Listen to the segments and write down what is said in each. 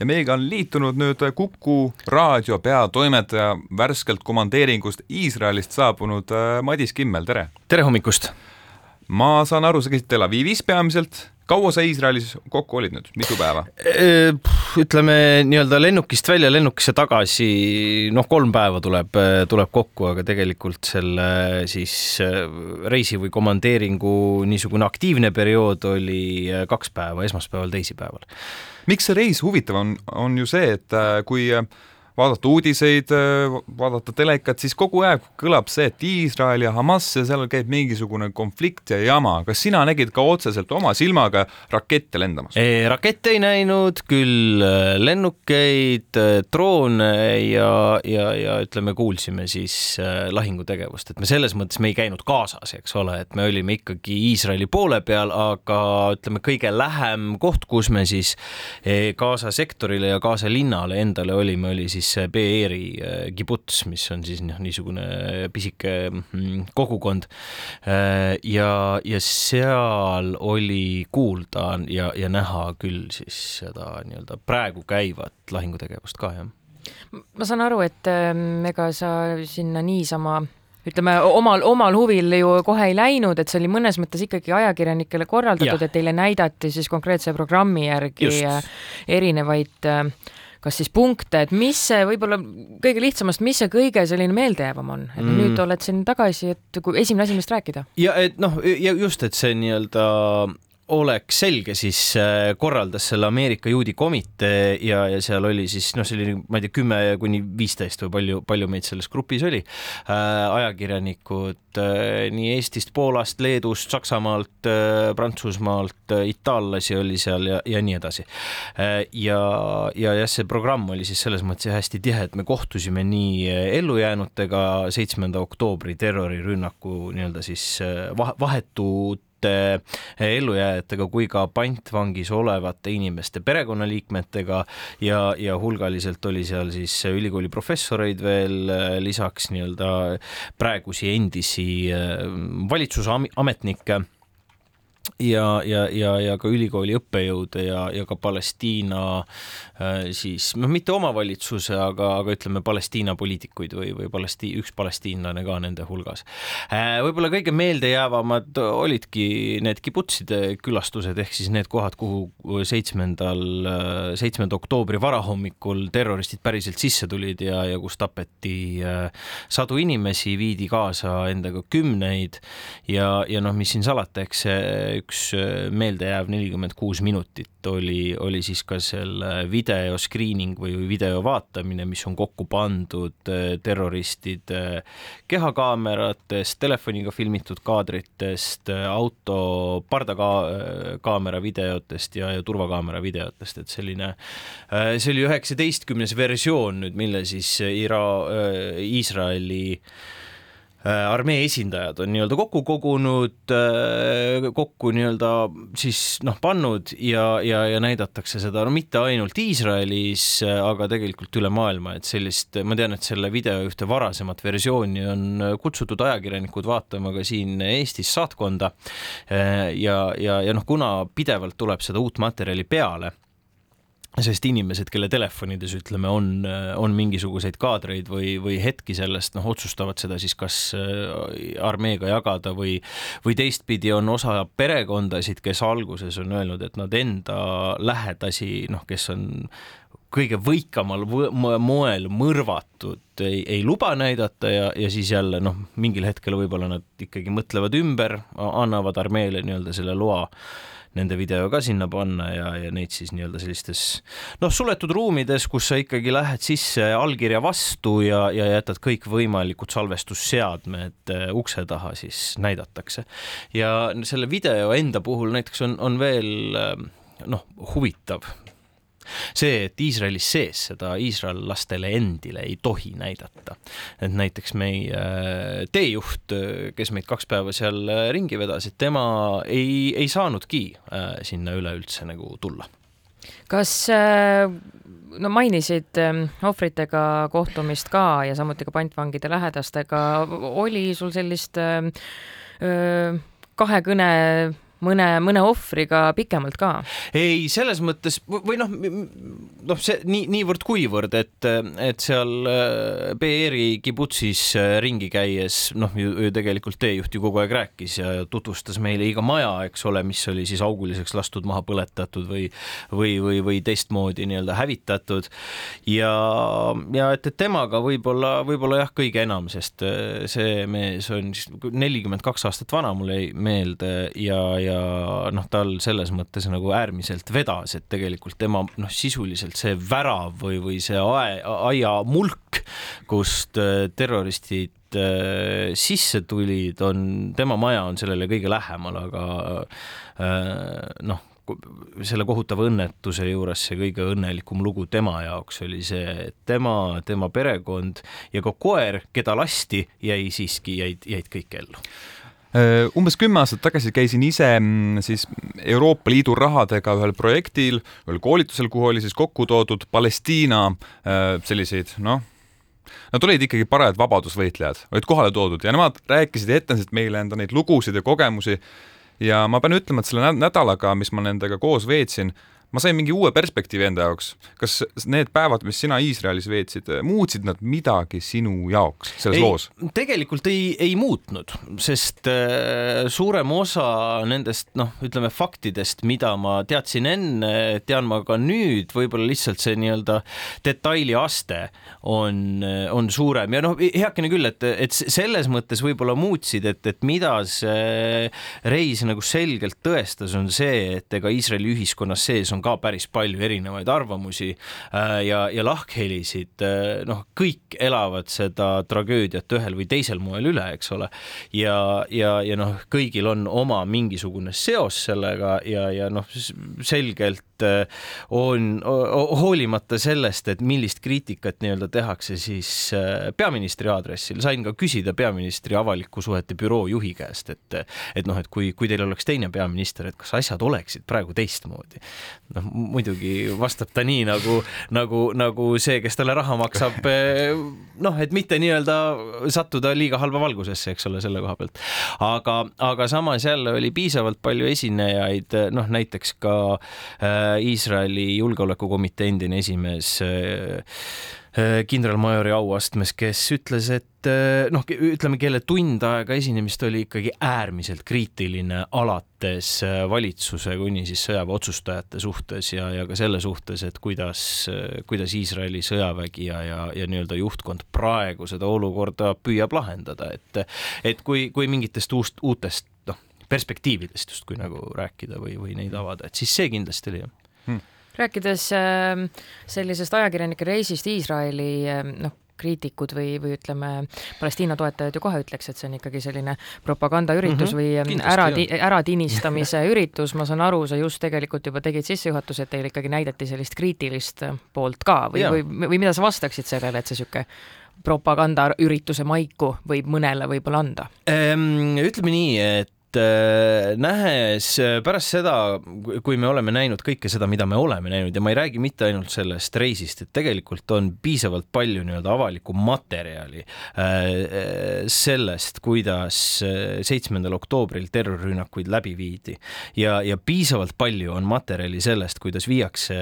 ja meiega on liitunud nüüd Kuku raadio peatoimetaja värskelt komandeeringust Iisraelist saabunud äh, Madis Kimmel, tere! tere hommikust! ma saan aru, sa käisid Tel Avivis peamiselt kaua sa Iisraelis kokku olid nüüd, mitu päeva? ütleme nii-öelda lennukist välja, lennukisse tagasi, noh, kolm päeva tuleb, tuleb kokku, aga tegelikult selle siis reisi või komandeeringu niisugune aktiivne periood oli kaks päeva, esmaspäeval, teisipäeval. miks see reis huvitav on, on ju see, et kui vaadata uudiseid, vaadata telekat, siis kogu aeg kõlab see, et Iisrael ja Hamas ja seal käib mingisugune konflikt ja jama. kas sina nägid ka otseselt oma silmaga rakette lendamas? rakette ei näinud, küll äh, lennukeid, äh, droone ja, ja, ja ütleme, kuulsime siis äh, lahingutegevust, et me selles mõttes me ei käinud Gazas, eks ole, et me olime ikkagi Iisraeli poole peal, aga ütleme, kõige lähem koht, kus me siis Gaza sektorile ja Gaza linnale endale olime, oli siis siis Beeri äh, kibuts, mis on siis noh, niisugune pisike mm, kogukond. Äh, ja, ja seal oli kuulda ja, ja näha küll siis seda nii-öelda praegu käivat lahingutegevust ka, jah ma saan aru, et ähm, ega sa sinna niisama ütleme omal, omal huvil ju kohe ei läinud, et see oli mõnes mõttes ikkagi ajakirjanikele korraldatud, et teile näidati siis konkreetse programmi järgi Just. erinevaid äh, kas siis punkte, et mis see võib-olla kõige lihtsamast, mis see kõige selline meeldejäävam on, et mm. nüüd oled siin tagasi, et kui esimene asi, millest rääkida. ja et noh, ja just, et see nii-öelda oleks selge, siis äh, korraldas selle Ameerika juudi komitee ja, ja seal oli siis noh, oli, ma ei tea, kümme kuni viisteist või palju, palju meid selles grupis oli äh,. ajakirjanikud äh, nii Eestist, Poolast, Leedust, Saksamaalt äh,, Prantsusmaalt äh,, itaallasi oli seal ja, ja nii edasi äh,. ja, ja jah, see programm oli siis selles mõttes hästi tihe, et me kohtusime nii äh, ellujäänutega seitsmenda oktoobri terrorirünnaku nii-öelda siis äh, uute eh, ellujääjatega kui ka pantvangis olevate inimeste perekonnaliikmetega ja, ja hulgaliselt oli seal siis ülikooli professoreid veel eh, lisaks nii-öelda praegusi endisi eh, valitsusametnikke ja, ja, ja, ja ka ülikooli õppejõude ja, ja ka Palestiina äh, siis noh, mitte omavalitsuse, aga, aga ütleme, Palestiina poliitikuid või, või Palesti-, üks palestiinlane ka nende hulgas. Äh, võib-olla kõige meeldejäävamad olidki need kibutside külastused ehk siis need kohad, kuhu seitsmendal, äh, seitsmenda oktoobri varahommikul terroristid päriselt sisse tulid ja, ja kus tapeti sadu inimesi, viidi kaasa endaga kümneid ja, ja noh, mis siin salata, eks see üks äh, meeldejääv nelikümmend kuus minutit oli, oli siis ka selle video screening või video vaatamine, mis on kokku pandud äh, terroristide kehakaameratest, telefoniga filmitud kaadritest, auto pardakaamera videotest ja, ja turvakaamera videotest, et selline, äh, see oli üheksateistkümnes versioon nüüd, mille siis Ira-, Iisraeli äh, Äh, armee esindajad on nii-öelda kokku kogunud, äh, kokku nii-öelda siis noh, pannud ja, ja, ja näidatakse seda no mitte ainult Iisraelis, aga tegelikult üle maailma, et sellist, ma tean, et selle video ühte varasemat versiooni on kutsutud ajakirjanikud vaatama ka siin Eestis saatkonda. Äh, ja, ja, ja noh, kuna pidevalt tuleb seda uut materjali peale sest inimesed, kelle telefonides ütleme, on, on mingisuguseid kaadreid või, või hetki sellest, noh, otsustavad seda siis kas äh, armeega jagada või, või teistpidi on osa perekondasid, kes alguses on öelnud, et nad enda lähedasi, noh, kes on kõige võikamal moel mõrvatud, ei, ei luba näidata ja, ja siis jälle noh, mingil hetkel võib-olla nad ikkagi mõtlevad ümber, annavad armeele nii-öelda selle loa nende video ka sinna panna ja, ja neid siis nii-öelda sellistes noh, suletud ruumides, kus sa ikkagi lähed sisse allkirja vastu ja, ja jätad kõikvõimalikud salvestusseadmed äh, ukse taha, siis näidatakse. ja selle video enda puhul näiteks on, on veel äh, noh, huvitav see, et Iisraelis sees seda iisraellastele endile ei tohi näidata. et näiteks meie äh, teejuht, kes meid kaks päeva seal äh, ringi vedas, et tema ei, ei saanudki äh, sinna üleüldse nagu tulla. kas no mainisid ohvritega kohtumist ka ja samuti ka pantvangide lähedastega, oli sul sellist öö, kahekõne mõne, mõne ohvriga pikemalt ka? ei, selles mõttes või noh, noh, see nii, niivõrd-kuivõrd, et, et seal äh, Beeri kibutsis äh, ringi käies, noh, ju tegelikult teejuht ju kogu aeg rääkis ja tutvustas meile iga maja, eks ole, mis oli siis auguliseks lastud, maha põletatud või, või, või, või teistmoodi nii-öelda hävitatud. ja, ja et, et temaga võib-olla, võib-olla jah, kõige enam, sest äh, see mees on siis nelikümmend kaks aastat vana, mulle jäi meelde ja, ja ja noh, tal selles mõttes nagu äärmiselt vedas, et tegelikult tema noh, sisuliselt see värav või, või see ae, aiamulk, kust äh, terroristid äh, sisse tulid, on, tema maja on sellele kõige lähemal, aga äh, noh, selle kohutava õnnetuse juures see kõige õnnelikum lugu tema jaoks oli see, et tema, tema perekond ja ka koer, keda lasti, jäi siiski, jäid, jäid kõik ellu umbes kümme aastat tagasi käisin ise mm, siis Euroopa Liidu rahadega ühel projektil, ühel koolitusel, kuhu oli siis kokku toodud Palestiina äh, selliseid noh, Nad olid ikkagi parajad vabadusvõitlejad, olid kohale toodud ja nemad rääkisid ettendasid meile enda neid lugusid ja kogemusi. ja ma pean ütlema, et selle nädalaga, mis ma nendega koos veetsin, ma sain mingi uue perspektiivi enda jaoks. kas need päevad, mis sina Iisraelis veetsid, muutsid nad midagi sinu jaoks selles ei, loos? tegelikult ei, ei muutnud, sest äh, suurem osa nendest noh, ütleme faktidest, mida ma teadsin enne, tean ma ka nüüd, võib-olla lihtsalt see nii-öelda detailiaste on, on suurem ja noh, heakene küll, et, et selles mõttes võib-olla muutsid, et, et mida see reis nagu selgelt tõestas, on see, et ega Iisraeli ühiskonnas sees on ka päris palju erinevaid arvamusi äh, ja, ja lahkhelisid, äh, noh, kõik elavad seda tragöödiat ühel või teisel moel üle, eks ole. ja, ja, ja noh, kõigil on oma mingisugune seos sellega ja, ja noh, selgelt on hoolimata sellest, et millist kriitikat nii-öelda tehakse siis äh, peaministri aadressil, sain ka küsida peaministri avaliku suhete büroo juhi käest, et et noh, et kui, kui teil oleks teine peaminister, et kas asjad oleksid praegu teistmoodi. noh, muidugi vastab ta nii nagu, nagu, nagu see, kes talle raha maksab, äh, noh, et mitte nii-öelda sattuda liiga halba valgusesse, eks ole, selle koha pealt. aga, aga samas jälle oli piisavalt palju esinejaid, noh näiteks ka äh, Iisraeli julgeolekukomitee endine esimees äh, äh, kindralmajori auastmes, kes ütles, et äh, noh, ütleme, kelle tund aega esinemist oli ikkagi äärmiselt kriitiline, alates valitsuse kuni siis sõjaväe otsustajate suhtes ja, ja ka selle suhtes, et kuidas, kuidas Iisraeli sõjavägi ja, ja, ja nii-öelda juhtkond praegu seda olukorda püüab lahendada, et et kui, kui mingitest uust, uutest perspektiividest justkui nagu rääkida või, või neid avada, et siis see kindlasti oli jah. Hmm.. rääkides äh, sellisest ajakirjanike reisist Iisraeli äh, noh, kriitikud või, või ütleme, Palestiina toetajad ju kohe ütleks, et see on ikkagi selline propagandaüritus mm -hmm, või ära, äratinistamise üritus, ma saan aru, sa just tegelikult juba tegid sissejuhatuse, et teile ikkagi näidati sellist kriitilist poolt ka või, või, või mida sa vastaksid sellele, et see niisugune propagandaürituse maiku võib mõnele võib-olla anda? Ehm, ütleme nii, et Äh, nähes äh, pärast seda, kui me oleme näinud kõike seda, mida me oleme näinud ja ma ei räägi mitte ainult sellest reisist, et tegelikult on piisavalt palju nii-öelda avalikku materjali äh, sellest, kuidas seitsmendal oktoobril terrorirünnakuid läbi viidi. Ja, ja piisavalt palju on materjali sellest, kuidas viiakse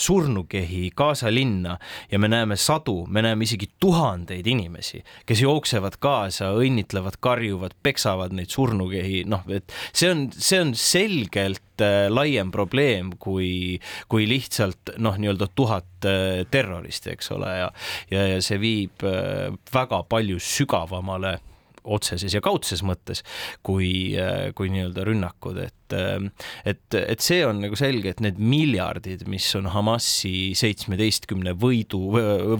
surnukehi Gaza linna ja me näeme sadu, me näeme isegi tuhandeid inimesi, kes jooksevad kaasa, õnnitlevad, karjuvad, peksavad neid surnukehi noh, et see on, see on selgelt äh, laiem probleem kui, kui lihtsalt noh, nii-öelda tuhat äh, terroristi, eks ole, ja ja, ja see viib äh, väga palju sügavamale otseses ja kaudses mõttes kui, kui nii-öelda rünnakud, et, et, et see on nagu selge, et need miljardid, mis on Hamasi seitsmeteistkümne võidu,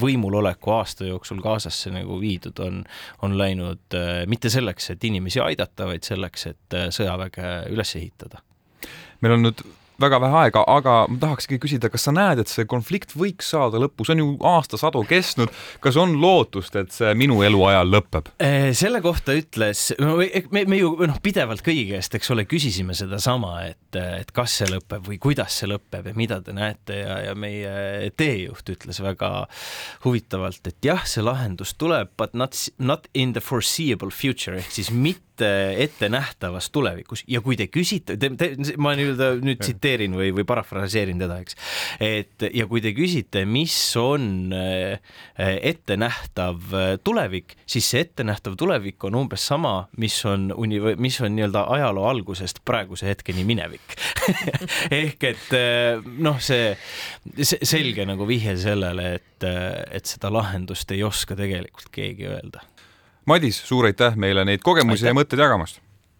võimuloleku aasta jooksul Gazasse nagu viidud, on, on läinud mitte selleks, et inimesi aidata, vaid selleks, et sõjaväge üles ehitada. meil on nüüd väga vähe aega, aga ma tahakski küsida, kas sa näed, et see konflikt võiks saada lõppu, see on ju aastasadu kestnud, kas on lootust, et see minu eluajal lõpeb? Eh, selle kohta ütles, me, me ju noh, pidevalt kõigi käest, eks ole, küsisime sedasama, et, et kas see lõpeb või kuidas see lõpeb ja mida te näete ja, ja meie teejuht ütles väga huvitavalt, et jah, see lahendus tuleb, but not, not in the foreseeable future ehk siis mitte ette, ettenähtavas tulevikus. Ja kui te küsite, te, te, ma nii-öelda nüüd tsiteerin või, või parafraseerin teda, eks, et ja kui te küsite, mis on äh, ettenähtav äh, tulevik, siis see ettenähtav tulevik on umbes sama, mis on uni-, mis on nii-öelda ajaloo algusest praeguse hetkeni minevik. Ehk et äh, noh, see, see selge nagu vihje sellele, et, et seda lahendust ei oska tegelikult keegi öelda Madis, suur aitäh meile neid kogemusi aitäh. ja mõtteid jagamast!